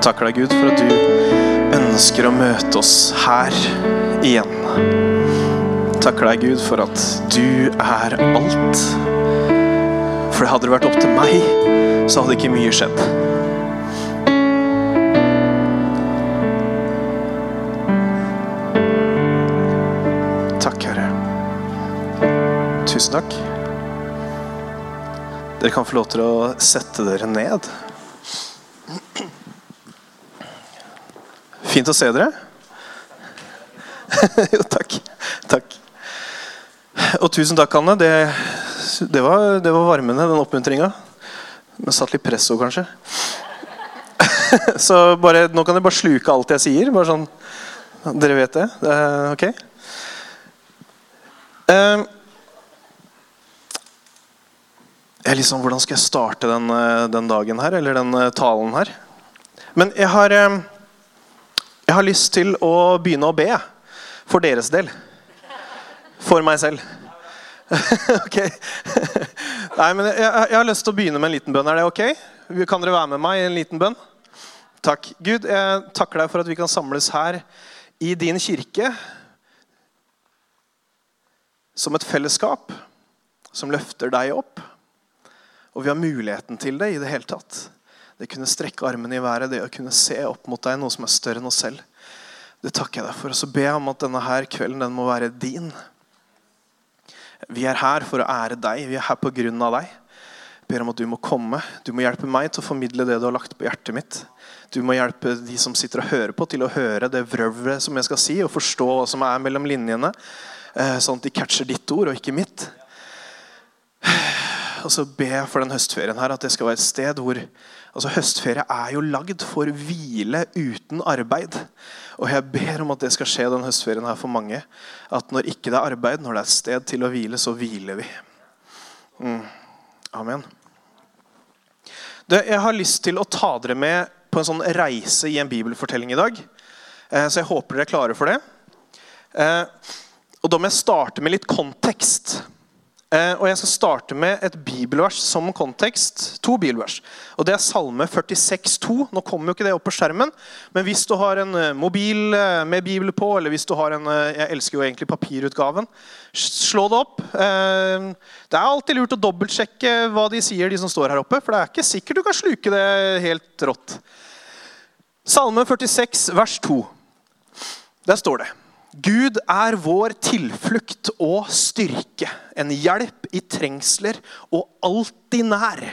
Takker deg, Gud, for at du ønsker å møte oss her igjen. Takker deg, Gud, for at du er alt. For hadde det vært opp til meg, så hadde ikke mye skjedd. Takk, Herre. Tusen takk. Dere kan få lov til å sette dere ned. Fint å se dere. jo, takk. Takk. Og tusen takk, Anne. Det, det, var, det var, varmende, den oppmuntringa. Men satt litt press òg, kanskje. Så bare, nå kan dere bare sluke alt jeg sier. Bare sånn Dere vet det? det er, ok? Uh, jeg liksom, Hvordan skal jeg starte den, eh, den, dagen her, eller den eh, talen her? Men jeg har, jeg har lyst til å begynne å be for deres del. For meg selv. ok. Nei, men jeg, jeg, har lyst til å begynne med en liten bønn. Er det ok? Kan dere være med meg i en liten bønn? Takk. Gud, jeg takker deg for at vi kan samles her i din kirke som et fellesskap som løfter deg opp. Og vi har muligheten til det i det hele tatt. Det kunne strekke armene i været, det å kunne se opp mot deg, noe som er større enn oss selv. Det takker jeg deg for. Og så ber jeg om at denne her kvelden den må være din. Vi er her for å ære deg. Vi er her på grunn av deg. Jeg ber om at du må komme. Du må hjelpe meg til å formidle det du har lagt på hjertet mitt. Du må hjelpe de som sitter og hører på, til å høre det vrøvlet som jeg skal si, og forstå hva som er mellom linjene, eh, sånn at de catcher ditt ord og ikke mitt. Og så ber jeg for den høstferien her at det skal være et sted hvor altså Høstferie er jo lagd for hvile uten arbeid. Og jeg ber om at det skal skje den høstferien her for mange. At når ikke det er arbeid, når det er sted til å hvile, så hviler vi. Mm. Amen. Det, jeg har lyst til å ta dere med på en sånn reise i en bibelfortelling i dag. Eh, så jeg håper dere er klare for det. Eh, og Da må jeg starte med litt kontekst. Eh, og Jeg skal starte med et bibelvers som kontekst. To bibelvers. Og Det er Salme 46, 46,2. Nå kommer jo ikke det opp på skjermen, men hvis du har en mobil med bibel på, eller hvis du har en Jeg elsker jo egentlig papirutgaven. Slå det opp. Det er alltid lurt å dobbeltsjekke hva de sier, de som står her oppe. For det er ikke sikkert du kan sluke det helt rått. Salme 46, vers 2. Der står det Gud er vår tilflukt og styrke, en hjelp i trengsler og alltid nær.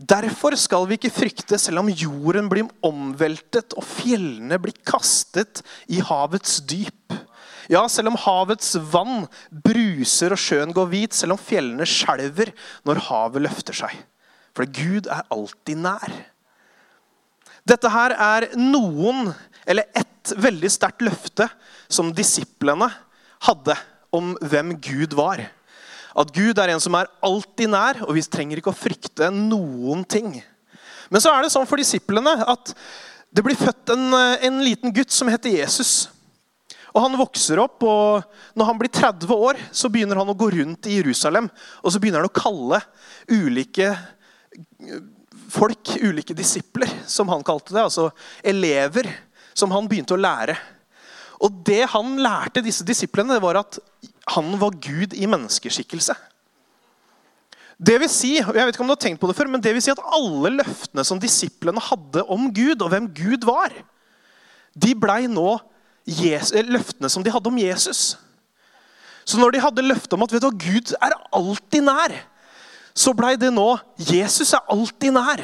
Derfor skal vi ikke frykte selv om jorden blir omveltet og fjellene blir kastet i havets dyp. Ja, selv om havets vann bruser og sjøen går hvit, selv om fjellene skjelver når havet løfter seg. For Gud er alltid nær. Dette her er noen, eller ett veldig sterkt løfte som disiplene hadde om hvem Gud var. At Gud er en som er alltid nær, og vi trenger ikke å frykte noen ting. Men så er det sånn for disiplene at det blir født en, en liten gutt som heter Jesus. Og Han vokser opp, og når han blir 30 år, så begynner han å gå rundt i Jerusalem. Og så begynner han å kalle ulike folk, ulike disipler, som han kalte det. Altså elever som han begynte å lære. Og det han lærte disse disiplene, det var at han var Gud i menneskeskikkelse. Det vil si, jeg vet ikke om du har tenkt på det før, men det vil si at alle løftene som disiplene hadde om Gud, og hvem Gud var, de blei nå Jesus, løftene som de hadde om Jesus. Så når de hadde løftet om at vet du, Gud er alltid nær, så blei det nå Jesus er alltid nær.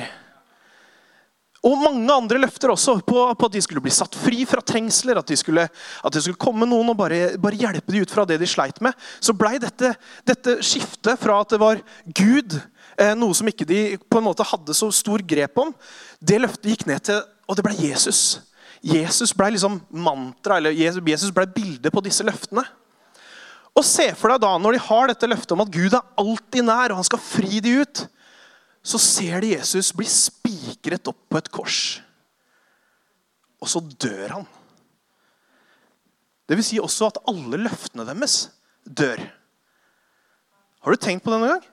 Og mange andre løfter også på, på, at de skulle bli satt fri fra trengsler. At, de skulle, at det skulle komme noen og bare, bare, hjelpe dem ut fra det de sleit med. Så blei dette, dette skiftet fra at det var Gud, eh, noe som ikke de på en måte hadde så stor grep om, det løftet gikk ned til Og det blei Jesus. Jesus blei liksom mantra, eller Jesus blei bildet på disse løftene. Og se for deg da, Når de har dette løftet om at Gud er alltid nær, og han skal fri de ut, så ser de Jesus bli spikret opp på et kors. Og så dør han. Det vil si også at alle løftene deres dør. Har du tenkt på det noen gang?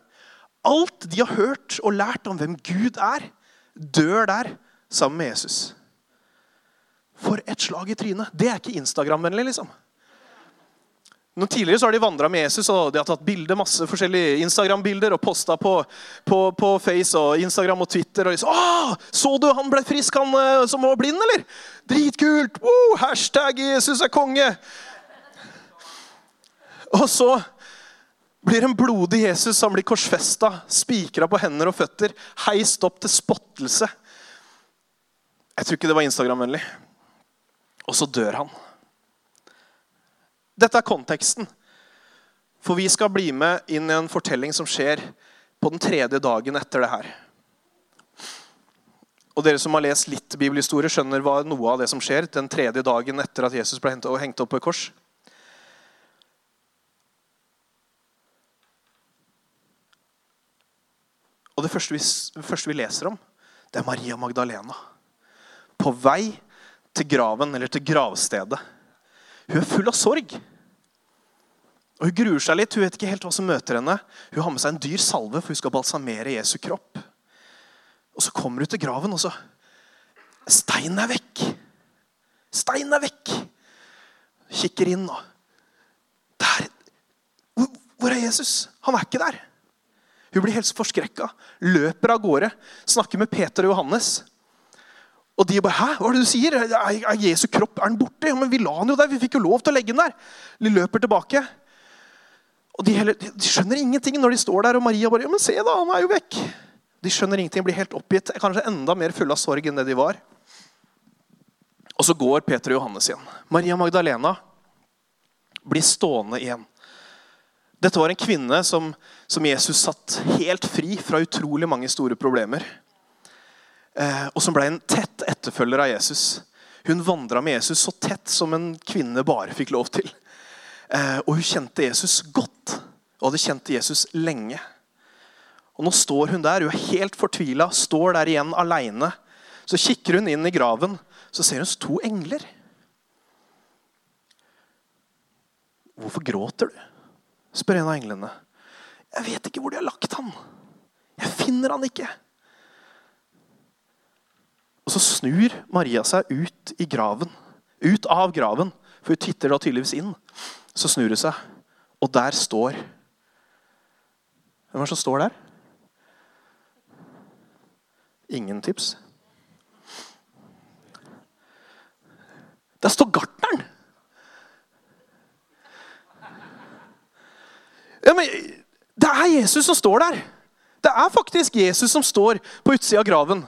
Alt de har hørt og lært om hvem Gud er, dør der sammen med Jesus. For et slag i trynet! Det er ikke Instagram-vennlig, liksom. Nå tidligere så har de vandra med Jesus og de har tatt bilder, masse forskjellige Instagram-bilder og posta på, på, på, Face og Instagram og Twitter. og de så, 'Så du han ble frisk, han eh, som var blind, eller?' Dritkult! Wow, hashtag 'Jesus er konge'. Og så blir en blodig Jesus som blir korsfesta, spikra på hender og føtter, heist opp til spottelse. Jeg tror ikke det var Instagram-vennlig. Og så dør han. Dette er konteksten. For vi skal bli med inn i en fortelling som skjer på den tredje dagen etter det her. Og Dere som har lest litt bibelhistorie, skjønner hva noe av det som skjer den tredje dagen etter at Jesus ble hengt opp på et kors. Og Det første vi, det første vi leser om, det er Maria Magdalena. På vei til graven, eller til gravstedet. Hun er full av sorg. Og Hun gruer seg litt, hun vet ikke helt hva som møter henne. Hun har med seg en dyr salve, for hun skal balsamere Jesu kropp. Og Så kommer hun til graven, og så Steinen er vekk! Steinen er vekk! Kikker inn, og Der! Hvor, hvor er Jesus? Han er ikke der. Hun blir helt forskrekka, løper av gårde, snakker med Peter og Johannes. Og de bare 'Hæ, hva er det du sier? Er, er Jesu kropp er den borte?' Ja, men vi la han jo der. Vi fikk jo lov til å legge den der. De løper tilbake. Og de, heller, de, skjønner ingenting når de står der, og Maria bare 'Ja, men se, da, han er jo vekk'. De skjønner ingenting, blir helt oppgitt. Kanskje enda mer fulle av sorg enn det de var. Og så går Peter og Johannes igjen. Maria Magdalena blir stående igjen. Dette var en kvinne som, som Jesus satt helt fri fra utrolig mange store problemer. Eh, og som ble en tett etterfølger av Jesus. Hun vandra med Jesus så tett som en kvinne bare fikk lov til. Eh, og hun kjente Jesus godt og hadde kjent Jesus lenge. Og Nå står hun der, hun er helt fortvila, står der igjen aleine. Så kikker hun inn i graven, så ser hun to engler. Hvorfor gråter du? spør en av englene. Jeg vet ikke hvor de har lagt han. Jeg finner han ikke. Og så snur Maria seg ut i graven. Ut av graven, for hun titter da tydeligvis inn. Så snur hun seg, og der står Hvem er det som står der? Ingen tips. Der står gartneren! Ja, men Det er Jesus som står der. Det er faktisk Jesus som står på utsida av graven.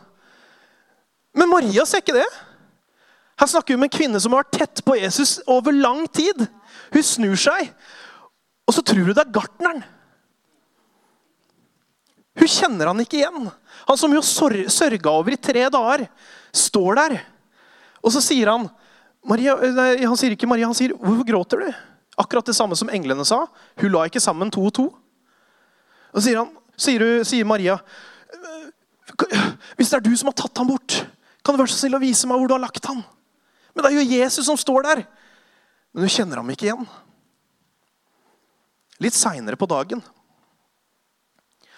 Men Maria ser ikke det. Her snakker vi om en kvinne som har vært tett på Jesus over lang tid. Hun snur seg, og så tror hun det er gartneren. Hun kjenner han ikke igjen. Han som hun sørga over i tre dager, står der. Og så sier han Maria, nei, Han sier ikke Maria, han sier 'Hvorfor gråter du?' Akkurat det samme som englene sa. Hun la ikke sammen to og to. Og så sier, han, sier, sier Maria 'Hvis det er du som har tatt ham bort' Kan du være så snill å vise meg hvor du har lagt han? Men det er jo Jesus som står der. Men du kjenner ham ikke igjen. Litt seinere på dagen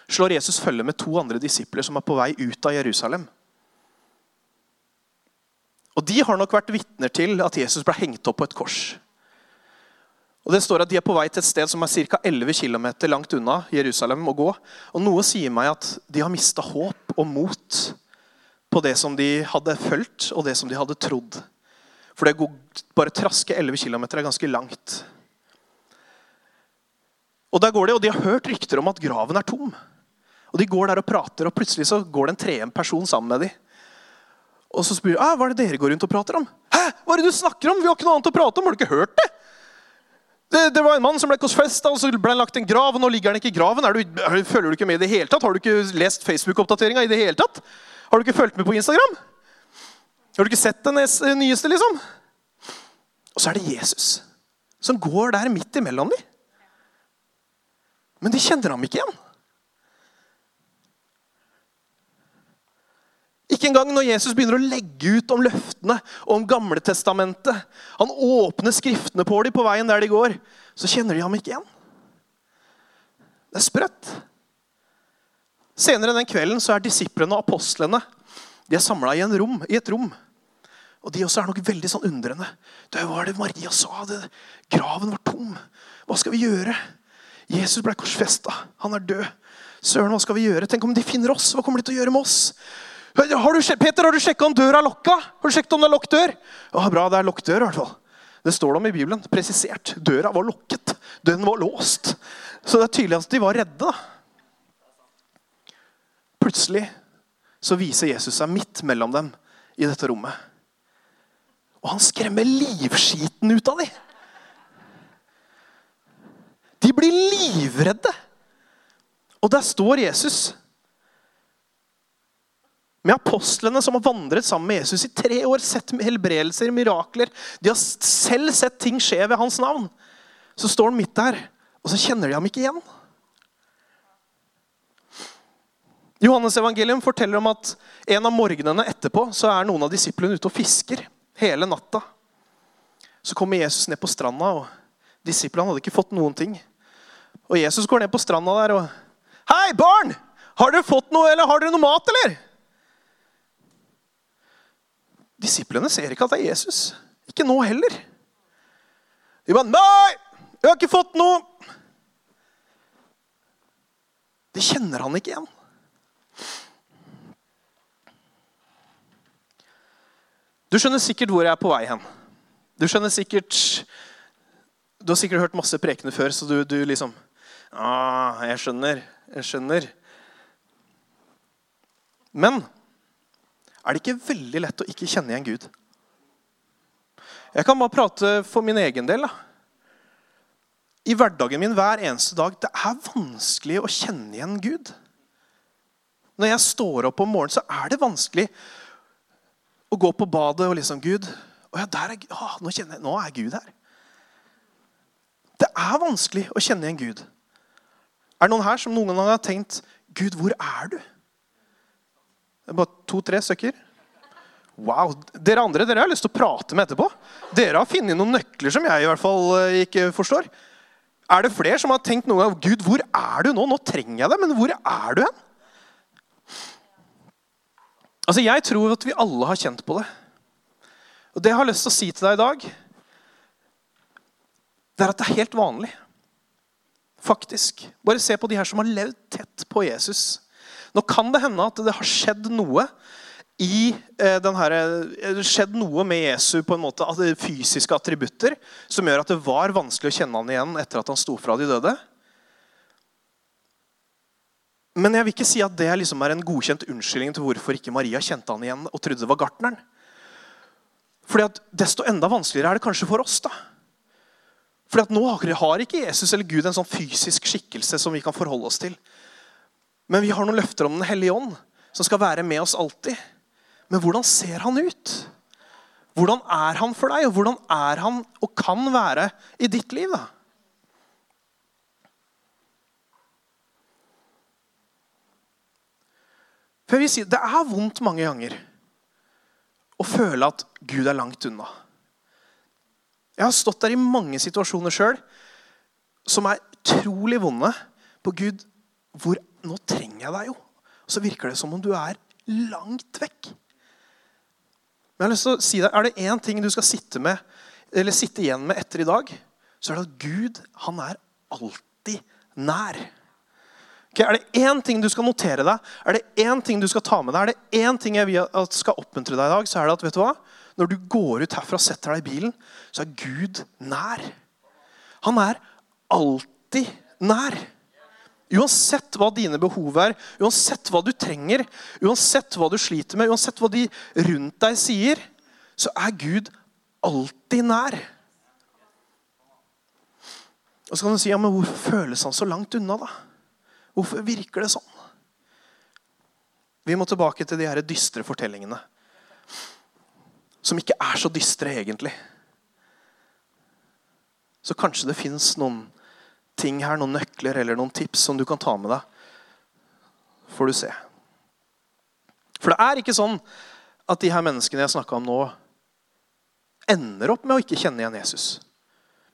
slår Jesus følge med to andre disipler som er på vei ut av Jerusalem. Og De har nok vært vitner til at Jesus ble hengt opp på et kors. Og det står at De er på vei til et sted som er ca. 11 km langt unna Jerusalem å gå. Og Noe sier meg at de har mista håp og mot på det som de hadde fulgt, og det som de hadde trodd. For det går bare traske 11 km er ganske langt. Og der går De og de har hørt rykter om at graven er tom. Og De går der og prater, og plutselig så går det en tredje person sammen med dem. Og så spør de «Ah, hva er det dere går rundt og prater om. Hæ, hva er det du snakker om? Vi har ikke noe annet å prate om. Har du ikke hørt det? Det, det var en mann som ble korsfesta, og så ble han lagt i en grav. og Nå ligger han ikke i graven. Du, følger du ikke med i det hele tatt? Har du ikke lest Facebook-oppdateringa i det hele tatt? Har du ikke fulgt med på Instagram? Har du ikke sett den nyeste, liksom? Og så er det Jesus som går der midt imellom dem. Men de kjenner ham ikke igjen. Ikke engang når Jesus begynner å legge ut om løftene og om Gamletestamentet. Han åpner skriftene på dem på veien der de går. Så kjenner de ham ikke igjen. Det er sprøtt. Senere den kvelden så er disiplene og apostlene De er samla i, i et rom. Og de også er nok veldig sånn undrende. Det var det Maria sa. Det, graven var tom. Hva skal vi gjøre? Jesus ble korsfesta. Han er død. Søren, hva skal vi gjøre? Tenk om de finner oss? Hva kommer de til å gjøre med oss? Har du, Peter, har du sjekka om døra er lokka? Har du sjekket om det er lukket dør? Ja, bra, det er lukket dør i hvert fall. Det står det om i Bibelen. Presisert. Døra var lukket. Den var låst. Så det er tydelig at de var redde. Plutselig så viser Jesus seg midt mellom dem i dette rommet. Og han skremmer livskiten ut av dem. De blir livredde. Og der står Jesus med apostlene som har vandret sammen med Jesus i tre år, sett helbredelser, mirakler. De har selv sett ting skje ved hans navn. Så står han midt der, og så kjenner de ham ikke igjen. Johannes evangelium forteller om at en av morgenene etterpå så er noen av disiplene ute og fisker hele natta. Så kommer Jesus ned på stranda, og disiplene hadde ikke fått noen ting. Og Jesus går ned på stranda der og Hei, barn! Har dere fått noe, eller har dere noe mat, eller? Disiplene ser ikke at det er Jesus. Ikke nå heller. De bare 'Nei, jeg har ikke fått noe.' De kjenner han ikke igjen. Du skjønner sikkert hvor jeg er på vei hen. Du skjønner sikkert Du har sikkert hørt masse prekener før, så du, du liksom ah, Jeg skjønner. Jeg skjønner. Men er det ikke veldig lett å ikke kjenne igjen Gud. Jeg kan bare prate for min egen del. Da. I hverdagen min hver eneste dag det er vanskelig å kjenne igjen Gud. Når jeg står opp om morgenen, så er det vanskelig å gå på badet og liksom Gud å ja, er, å, nå, jeg, nå er Gud her. Det er vanskelig å kjenne igjen Gud. Er det noen her som noen gang har tenkt Gud, hvor er du? Det er bare to-tre stykker. Wow. Dere andre dere har lyst til å prate med etterpå. Dere har funnet noen nøkler som jeg i hvert fall eh, ikke forstår. Er det flere som har tenkt noen gang Gud, hvor er du nå? Nå trenger jeg deg, men hvor er du hen? Altså, Jeg tror at vi alle har kjent på det. Og Det jeg har lyst til å si til deg i dag, det er at det er helt vanlig. Faktisk. Bare se på de her som har levd tett på Jesus. Nå kan det hende at det har skjedd noe i eh, den her, eh, skjedd noe med Jesu på en måte, fysiske attributter som gjør at det var vanskelig å kjenne han igjen etter at han sto fra de døde. Men jeg vil ikke si at det liksom er en godkjent unnskyldning til hvorfor ikke Maria kjente han igjen og trodde det var gartneren. Fordi at Desto enda vanskeligere er det kanskje for oss. da. Fordi at Nå har ikke Jesus eller Gud en sånn fysisk skikkelse som vi kan forholde oss til. Men vi har noen løfter om Den hellige ånd, som skal være med oss alltid. Men hvordan ser han ut? Hvordan er han for deg, og hvordan er han og kan være i ditt liv? da? For jeg vil si, Det er vondt mange ganger å føle at Gud er langt unna. Jeg har stått der i mange situasjoner sjøl som er utrolig vonde. På Gud, hvor nå trenger jeg deg jo. Så virker det som om du er langt vekk. Men jeg har lyst til å si deg, Er det én ting du skal sitte, med, sitte igjen med etter i dag, så er det at Gud han er alltid nær. Okay, er det én ting du skal notere deg, er det én ting du skal ta med deg, er det én ting jeg skal oppmuntre deg i dag, så er det at vet du hva? når du går ut herfra og setter deg i bilen, så er Gud nær. Han er alltid nær. Uansett hva dine behov er, uansett hva du trenger, uansett hva du sliter med, uansett hva de rundt deg sier, så er Gud alltid nær. Og så kan du si ja, men hvorfor føles han så langt unna, da? Hvorfor virker det sånn? Vi må tilbake til de her dystre fortellingene. Som ikke er så dystre, egentlig. Så kanskje det fins noen ting her, noen nøkler eller noen tips som du kan ta med deg. Får du se. For det er ikke sånn at de her menneskene jeg snakka om nå, ender opp med å ikke kjenne igjen Jesus.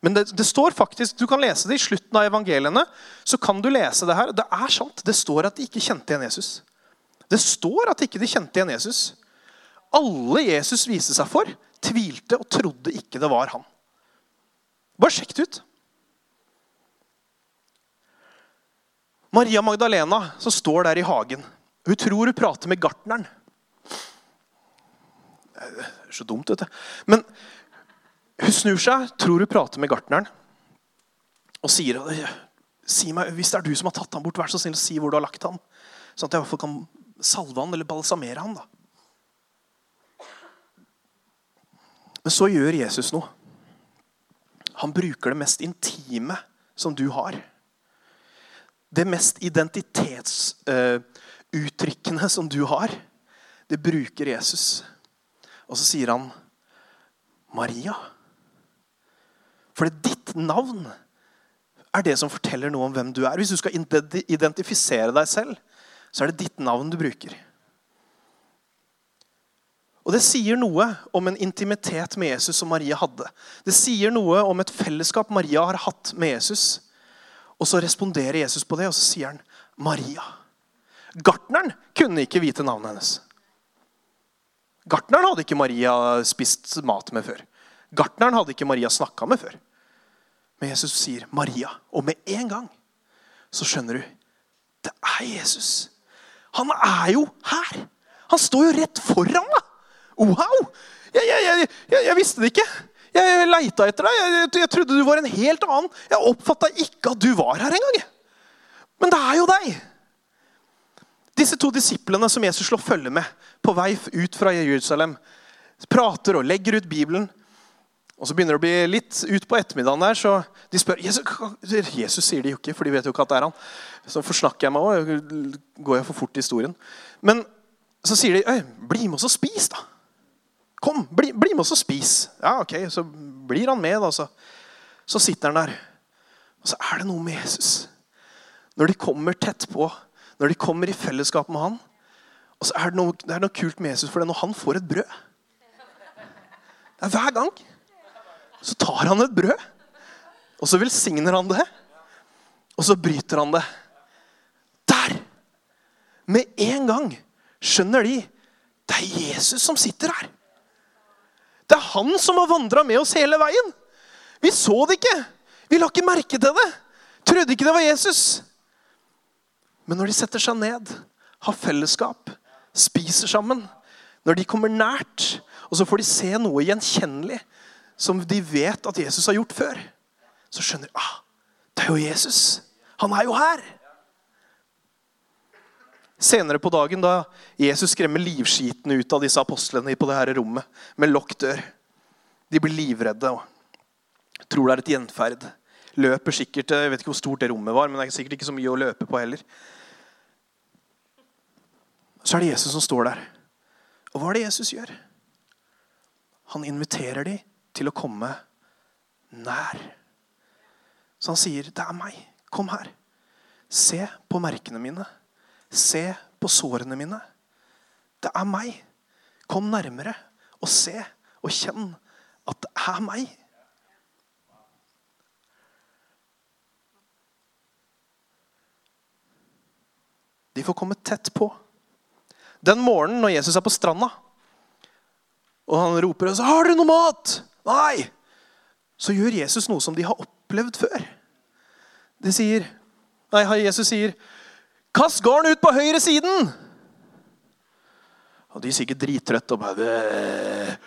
Men det, det, står faktisk, Du kan lese det i slutten av evangeliene. så kan du lese Det her. Det er sant. Det står at de ikke kjente igjen Jesus. Det står at ikke de kjente igjen Jesus. Alle Jesus viste seg for, tvilte og trodde ikke det var han. Bare sjekk det ut. Maria Magdalena som står der i hagen. Hun tror hun prater med gartneren. Det er så dumt, vet du. Men hun snur seg, tror hun prater med gartneren, og sier si meg, Hvis det er du som har tatt ham bort, vær så snill si hvor du har lagt ham. Sånn at jeg i hvert fall kan salve han eller balsamere han. da. Men så gjør Jesus noe. Han bruker det mest intime som du har det mest identitetsuttrykkende som du har, det bruker Jesus. Og så sier han Maria. For ditt navn er det som forteller noe om hvem du er. Hvis du skal identifisere deg selv, så er det ditt navn du bruker. Og Det sier noe om en intimitet med Jesus som Maria hadde. Det sier noe om et fellesskap Maria har hatt med Jesus. Og så responderer Jesus på det, og så sier han Maria. Gartneren kunne ikke vite navnet hennes. Gartneren hadde ikke Maria spist mat med før. Gartneren hadde ikke Maria snakka med før. Men Jesus sier Maria. Og med en gang så skjønner du det er Jesus. Han er jo her. Han står jo rett foran meg. Wow! Jeg, jeg, jeg, jeg visste det ikke. Jeg leita etter deg. Jeg, trodde du var en helt annen. Jeg oppfatta ikke at du var her engang. Men det er jo deg. Disse to disiplene som Jesus slår følge med på vei ut fra Jerusalem, prater og legger ut Bibelen. Og Så begynner det å bli litt ut på ettermiddagen der, så de spør Jesus, Jesus sier de jo ikke, for de vet jo ikke at det er han. Så forsnakker jeg meg òg. Går jeg for fort i historien. Men så sier de Øy, bli med oss og spis, da. Kom, bli, bli, med oss og spis. Ja, ok, Så blir han med. da, så, så sitter han der. Og så er det noe med Jesus. Når de kommer tett på, når de kommer i fellesskap med han, og så er det noe, det er noe kult med Jesus, for det er når han får et brød Det er Hver gang så tar han et brød, og så velsigner han det. Og så bryter han det. Der! Med en gang skjønner de det er Jesus som sitter her. Det er han som har vandra med oss hele veien. Vi så det ikke. Vi la ikke merke til det. Trodde ikke det var Jesus. Men når de setter seg ned, har fellesskap, spiser sammen, når de kommer nært, og så får de se noe gjenkjennelig som de vet at Jesus har gjort før, så skjønner de ah, det er jo Jesus. Han er jo her. Senere på dagen, da Jesus skremmer livskiten ut av disse apostlene på det her rommet med lokk dør De blir livredde og tror det er et gjenferd. Løper sikkert, Jeg vet ikke hvor stort det rommet var, men det er sikkert ikke så mye å løpe på heller. Så er det Jesus som står der. Og hva er det Jesus gjør? Han inviterer dem til å komme nær. Så han sier, 'Det er meg. Kom her. Se på merkene mine.' Se på sårene mine. Det er meg. Kom nærmere og se og kjenn at det er meg. De får komme tett på. Den morgenen når Jesus er på stranda, og han roper og så 'Har dere noe mat?' Nei! Så gjør Jesus noe som de har opplevd før. De sier, nei, Jesus sier, Kast garn ut på høyre siden! Og de er sikkert drittrøtte og bare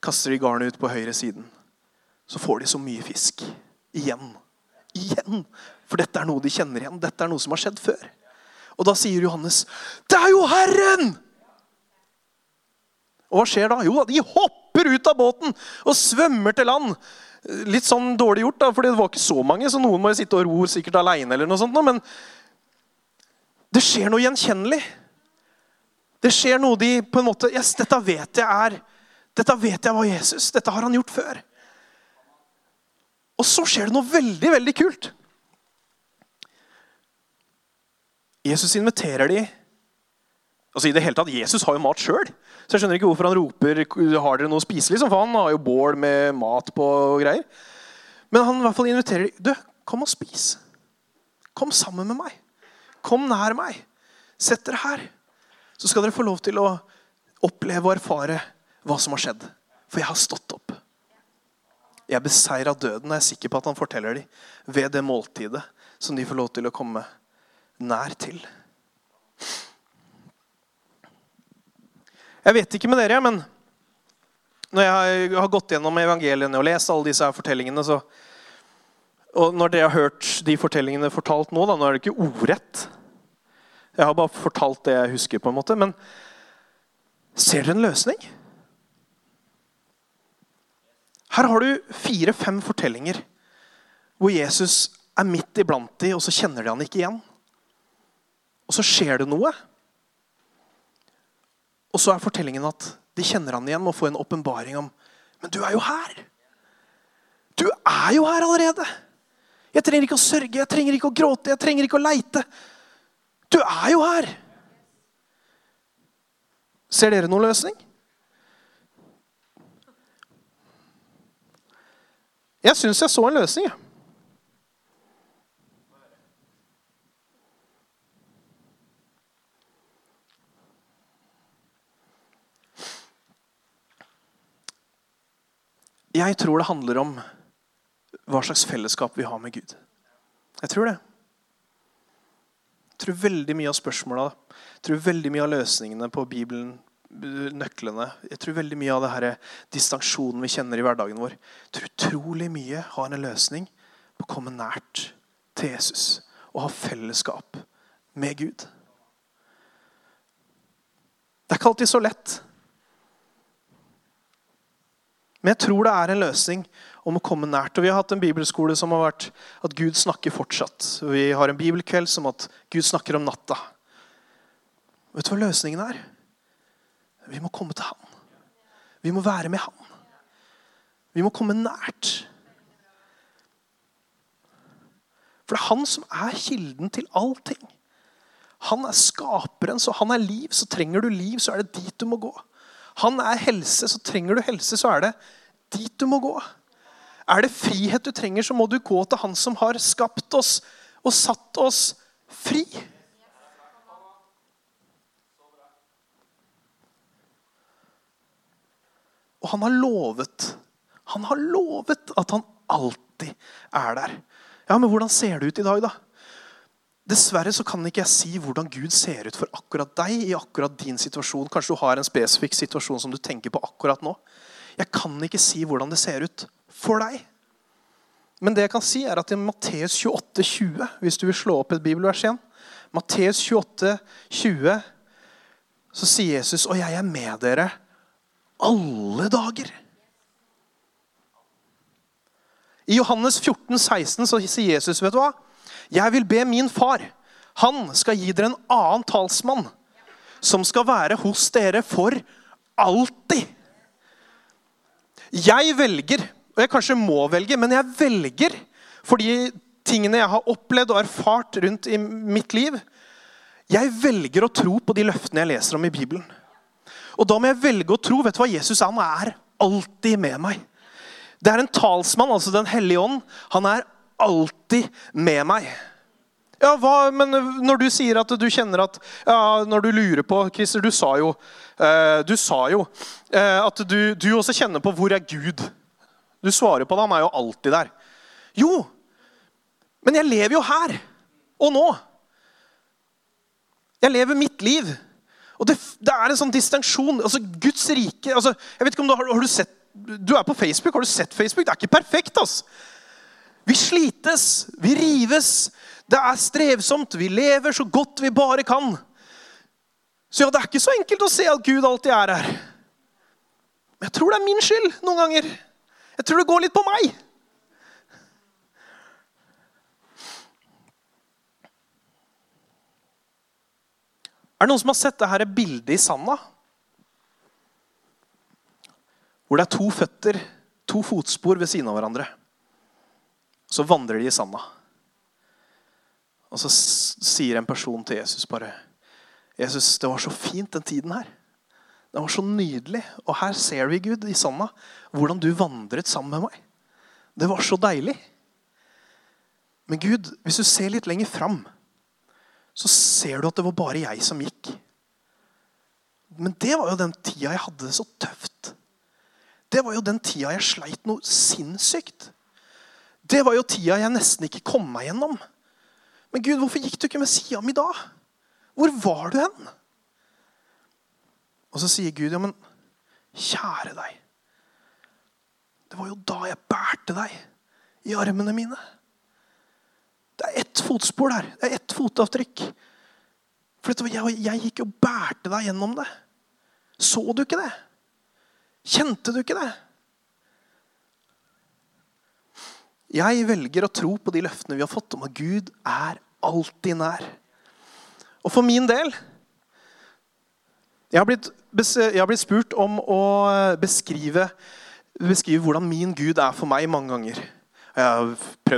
Kaster de garnet ut på høyre siden. Så får de så mye fisk. Igjen. Igjen. For dette er noe de kjenner igjen. Dette er noe som har skjedd før. Og da sier Johannes, 'Det er jo Herren!' Og hva skjer da? Jo, de hopper ut av båten og svømmer til land. Litt sånn dårlig gjort, da, for det var ikke så mange, så noen må jo sitte og ro sikkert aleine. men det skjer noe gjenkjennelig. Det skjer noe de på en måte yes, dette vet jeg er, dette vet jeg var Jesus. Dette har han gjort før. Og så skjer det noe veldig, veldig kult. Jesus inviterer de Altså i det hele tatt, Jesus har jo mat sjøl. Så jeg skjønner ikke hvorfor han roper har dere noe å spise. Liksom, for han har jo bål med mat på og greier. Men han i hvert fall inviterer dem. Du, kom og spis. Kom sammen med meg. Kom nær meg. Sett dere her. Så skal dere få lov til å oppleve og erfare hva som har skjedd. For jeg har stått opp. Jeg beseira døden, og jeg er sikker på at han forteller dem ved det måltidet som de får lov til å komme nær til. Jeg vet ikke med dere, men når jeg har gått gjennom evangeliene og lest alle disse her fortellingene, så, og når dere har hørt de fortellingene fortalt nå, da, nå er det ikke ordrett. Jeg har bare fortalt det jeg husker, på en måte. Men ser dere en løsning? Her har du fire-fem fortellinger hvor Jesus er midt iblant de, og så kjenner de han ikke igjen. Og så skjer det noe. Og så er fortellingen at de kjenner han igjen og får en åpenbaring om Men du er jo her! Du er jo her allerede! Jeg trenger ikke å sørge, jeg trenger ikke å gråte, jeg trenger ikke å leite. Du er jo her! Ser dere noen løsning? Jeg syns jeg så en løsning. Ja. Jeg tror det handler om hva slags fellesskap vi har med Gud. Jeg tror det. Jeg tror veldig mye av spørsmåla, tror veldig mye av løsningene på Bibelen, nøklene Jeg tror veldig mye av det her distanksjonen vi kjenner i hverdagen vår, jeg tror utrolig mye har en løsning på å komme nært til Jesus og ha fellesskap med Gud. Det er ikke alltid så lett. Men jeg tror det er en løsning om å komme nært. Og Vi har hatt en bibelskole som har vært at Gud snakker fortsatt. Vi har en bibelkveld som at Gud snakker om natta. Vet du hva løsningen er? Vi må komme til Han. Vi må være med Han. Vi må komme nært. For det er Han som er kilden til allting. Han er skaperen, så han er liv. Så trenger du liv, så er det dit du må gå. Han er helse, så trenger du helse, så er det dit du må gå. Er det frihet du trenger, så må du gå til Han som har skapt oss og satt oss fri. Og han har lovet Han har lovet at han alltid er der. Ja, Men hvordan ser det ut i dag, da? Dessverre så kan ikke jeg si hvordan Gud ser ut for akkurat deg i akkurat din situasjon. Kanskje du har en spesifikk situasjon som du tenker på akkurat nå. Jeg kan ikke si hvordan det ser ut for deg. Men det jeg kan si er at i Matteus 28, 20, hvis du vil slå opp et bibelvers igjen Matteus 28, 20, så sier Jesus, og jeg er med dere alle dager. I Johannes 14, 16 så sier Jesus, vet du hva? Jeg vil be min far. Han skal gi dere en annen talsmann som skal være hos dere for alltid. Jeg velger, og jeg kanskje må velge, men jeg velger for de tingene jeg har opplevd og erfart rundt i mitt liv. Jeg velger å tro på de løftene jeg leser om i Bibelen. Og da må jeg velge å tro vet du hva, Jesus han er alltid med meg. Det er en talsmann, altså Den hellige ånd. Han er alltid med meg. Ja, hva, men Når du sier at du kjenner at ja, Når du lurer på Christer, du sa jo, eh, du sa jo eh, at du, du, også kjenner på hvor er Gud. Du svarer på det. Han er jo alltid der. Jo, men jeg lever jo her og nå. Jeg lever mitt liv. Og det, det er en sånn distensjon. Altså, Guds rike altså, jeg vet ikke om du har, har du sett du er på Facebook. Har du sett Facebook? Det er ikke perfekt. altså. Vi slites, vi rives. Det er strevsomt. Vi lever så godt vi bare kan. Så ja, det er ikke så enkelt å se at Gud alltid er her. Men jeg tror det er min skyld noen ganger. Jeg tror det går litt på meg. Er det noen som har sett dette bildet i sanda? Hvor det er to føtter, to fotspor ved siden av hverandre. Så vandrer de i sanda. Og så sier en person til Jesus bare Jesus, det var så fint den tiden her. Det var så nydelig. Og her ser vi, Gud, i sanda, hvordan du vandret sammen med meg. Det var så deilig. Men Gud, hvis du ser litt lenger fram, så ser du at det var bare jeg som gikk. Men det var jo den tida jeg hadde det så tøft. Det var jo den tida jeg sleit noe sinnssykt. Det var jo tida jeg nesten ikke kom meg gjennom. Men Gud, hvorfor gikk du ikke med sida mi da? Hvor var du hen? Og så sier Gud, ja, men kjære deg. Det var jo da jeg bærte deg i armene mine. Det er ett fotspor der. Det er ett fotavtrykk. For jeg, jeg gikk og bærte deg gjennom det. Så du ikke det? Kjente du ikke det? Jeg velger å tro på de løftene vi har fått om at Gud er alltid nær. Og for min del Jeg har blitt, jeg har blitt spurt om å beskrive, beskrive, hvordan min Gud er for meg mange ganger. Jeg,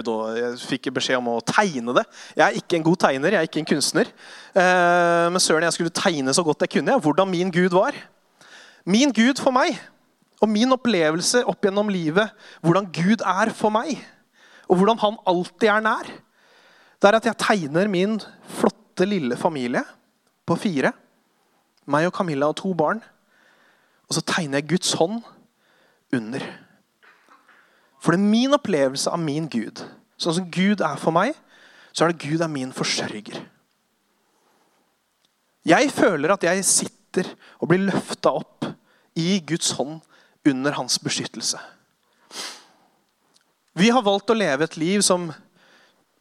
å, jeg fikk beskjed om å tegne det. Jeg er ikke en god tegner, jeg er ikke en kunstner. Eh, men søren, jeg skulle tegne så godt jeg kunne hvordan min Gud var. Min Gud for meg, og min opplevelse opp gjennom livet, hvordan Gud er for meg og hvordan han alltid er nær, det er at jeg tegner min flotte, lille familie på fire. Meg og Camilla og to barn. Og så tegner jeg Guds hånd under. For det er min opplevelse av min Gud. Sånn som Gud er for meg, så er det Gud er min forsørger. Jeg føler at jeg sitter og blir løfta opp i Guds hånd under hans beskyttelse. Vi har valgt å leve et liv som,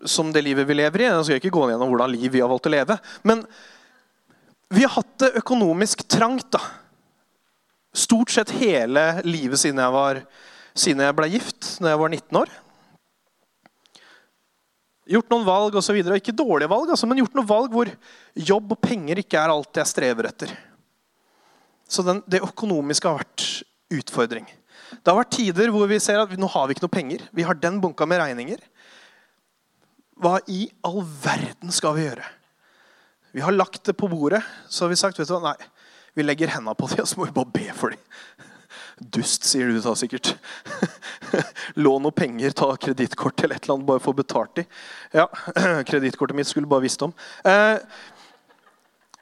som det livet vi lever i. Jeg skal ikke gå gjennom hvordan liv vi har valgt å leve. Men vi har hatt det økonomisk trangt. da. Stort sett hele livet siden jeg, var, siden jeg ble gift da jeg var 19 år. Gjort noen valg videre. Ikke dårlige valg, altså, men gjort noen valg hvor jobb og penger ikke er alt jeg strever etter. Så den, det økonomiske har vært utfordring. Det har vært tider hvor vi ser at nå har vi ikke noe penger. Vi har den bunka med regninger. Hva i all verden skal vi gjøre? Vi har lagt det på bordet. Så har vi sagt vet du hva, nei, vi legger hendene på dem, og så må vi bare be for dem. Dust, sier du da sikkert. Lån noe penger, ta kredittkort eller et eller annet, bare få betalt dem. Ja, kredittkortet mitt skulle bare visst om. Eh,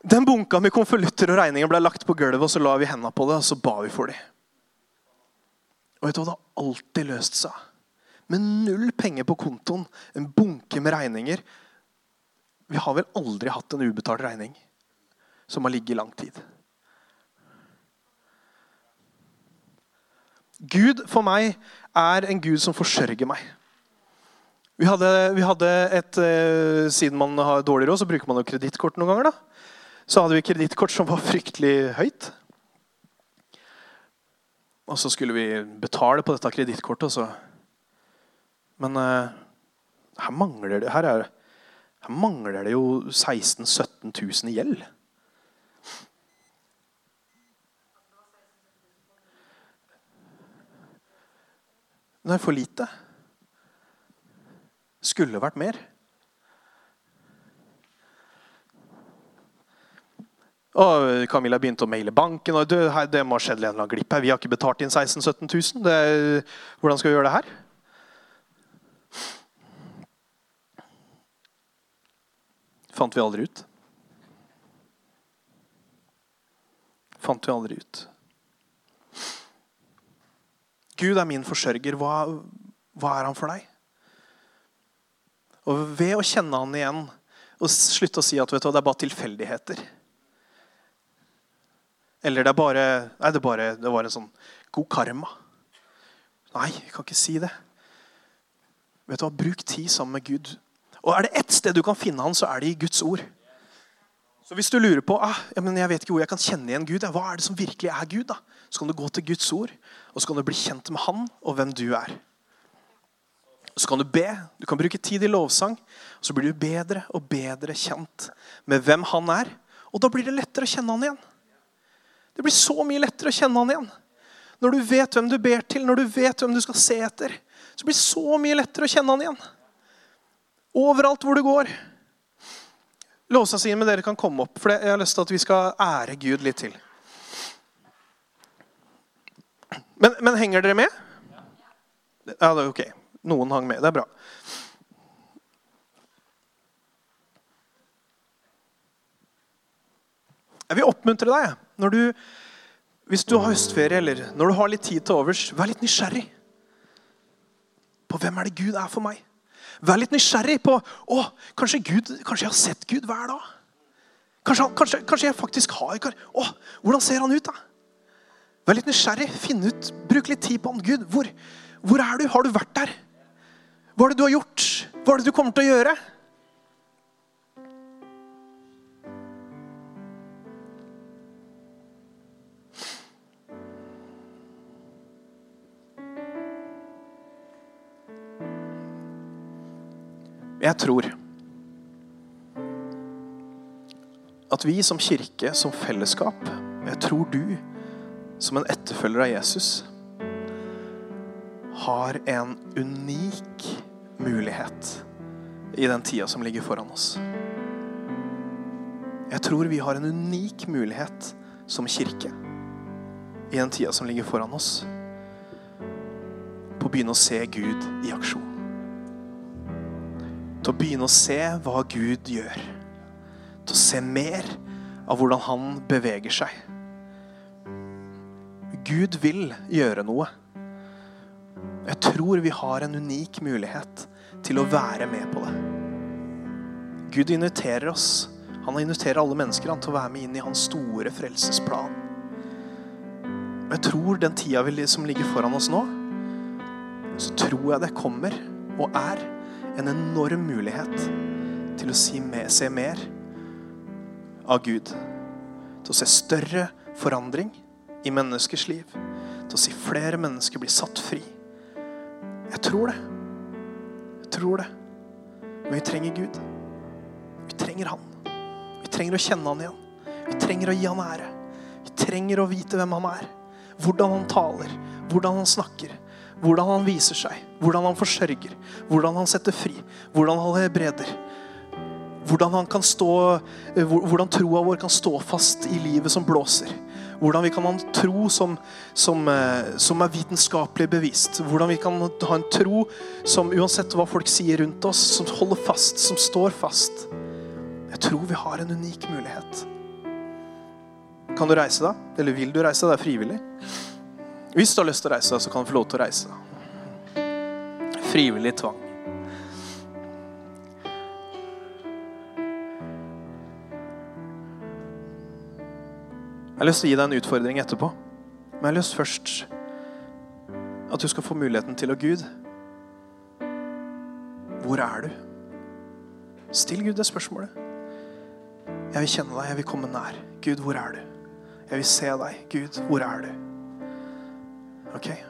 den bunka med konvolutter og regninger ble lagt på gulvet, og så la vi hendene på det, og så ba vi for dem. Og vet du hva? Det har alltid løst seg. Med null penger på kontoen, en bunke med regninger. Vi har vel aldri hatt en ubetalt regning som har ligget i lang tid. Gud for meg er en gud som forsørger meg. Vi hadde, vi hadde et, eh, Siden man har dårlig råd, så bruker man jo kredittkort noen ganger. da. Så hadde vi kredittkort som var fryktelig høyt. Og så skulle vi betale på dette kredittkortet. Men uh, her, mangler det, her, er, her mangler det jo 16 000-17 000 i gjeld. Det er for lite. Skulle vært mer. Og Camilla begynte å maile banken. og det, det må ha skjedd en eller annen glipp her. Vi har ikke betalt inn 16 000-17 000. Det, hvordan skal vi gjøre det her? Fant vi aldri ut. Fant vi aldri ut. Gud er min forsørger. Hva, hva er han for deg? Og Ved å kjenne han igjen og slutte å si at du, det er bare tilfeldigheter eller det er bare Nei, det, bare, det var en sånn god karma. Nei, jeg kan ikke si det. Vet du hva? Bruk tid sammen med Gud. Og Er det ett sted du kan finne han, så er det i Guds ord. Så Hvis du lurer på ah, ja, men jeg vet ikke hvor jeg kan kjenne igjen Gud, hva er det som virkelig er Gud, da? så kan du gå til Guds ord og så kan du bli kjent med Han og hvem du er. Så kan du be. Du kan bruke tid i lovsang. Så blir du bedre og bedre kjent med hvem Han er. Og da blir det lettere å kjenne Han igjen. Det blir så mye lettere å kjenne han igjen. Når du vet hvem du ber til, når du vet hvem du skal se etter, så blir det så mye lettere å kjenne han igjen. Overalt hvor du går. Lovsangstimen dere kan komme opp, for jeg har lyst til at vi skal ære Gud litt til. Men, men henger dere med? Ja, det er ok. Noen hang med. Det er bra. Jeg vil oppmuntre deg Når du, hvis du har høstferie, eller når du har litt tid til overs, vær litt nysgjerrig på hvem er det Gud er for meg. Vær litt nysgjerrig på å, kanskje, Gud, kanskje jeg har sett Gud hver dag. Kanskje, kanskje, kanskje jeg faktisk har å, Hvordan ser han ut, da? Vær litt nysgjerrig. Finn ut, Bruk litt tid på han. Gud, hvor, hvor er du? Har du vært der? Hva er det du har gjort? Hva er det du kommer til å gjøre? Jeg tror at vi som kirke, som fellesskap, jeg tror du som en etterfølger av Jesus, har en unik mulighet i den tida som ligger foran oss. Jeg tror vi har en unik mulighet som kirke i den tida som ligger foran oss, på å begynne å se Gud i aksjon til å begynne å se hva Gud gjør. Til å se mer av hvordan han beveger seg. Gud vil gjøre noe. Jeg tror vi har en unik mulighet til å være med på det. Gud inviterer oss. Han inviterer alle mennesker til å være med inn i hans store frelsesplan. Jeg tror den tida som ligger foran oss nå, så tror jeg det kommer og er en enorm mulighet til å se mer av Gud. Til å se større forandring i menneskers liv. Til å si flere mennesker blir satt fri. Jeg tror det. Jeg tror det. Men vi trenger Gud. Vi trenger Han. Vi trenger å kjenne Han igjen. Vi trenger å gi Han ære. Vi trenger å vite hvem Han er. Hvordan Han taler. Hvordan Han snakker. Hvordan han viser seg, hvordan han forsørger, hvordan han setter fri, hvordan han helbreder. Hvordan, han kan stå, eh, hvordan troa vår kan stå fast i livet som blåser. Hvordan vi kan ha en tro som, som, eh, som, er vitenskapelig bevist. Hvordan vi kan ha en tro som uansett hva folk sier rundt oss, som holder fast, som står fast. Jeg tror vi har en unik mulighet. Kan du reise deg? Eller vil du reise deg? Det er frivillig. Hvis du har lyst til å reise så kan du få lov til å reise. Frivillig tvang. Jeg har lyst til å gi deg en utfordring etterpå. Men jeg har lyst først at du skal få muligheten til å Gud. Hvor er du? Still Gud det spørsmålet. Jeg vil kjenne deg, jeg vil komme nær. Gud, hvor er du? Jeg vil se deg. Gud, hvor er du? Okay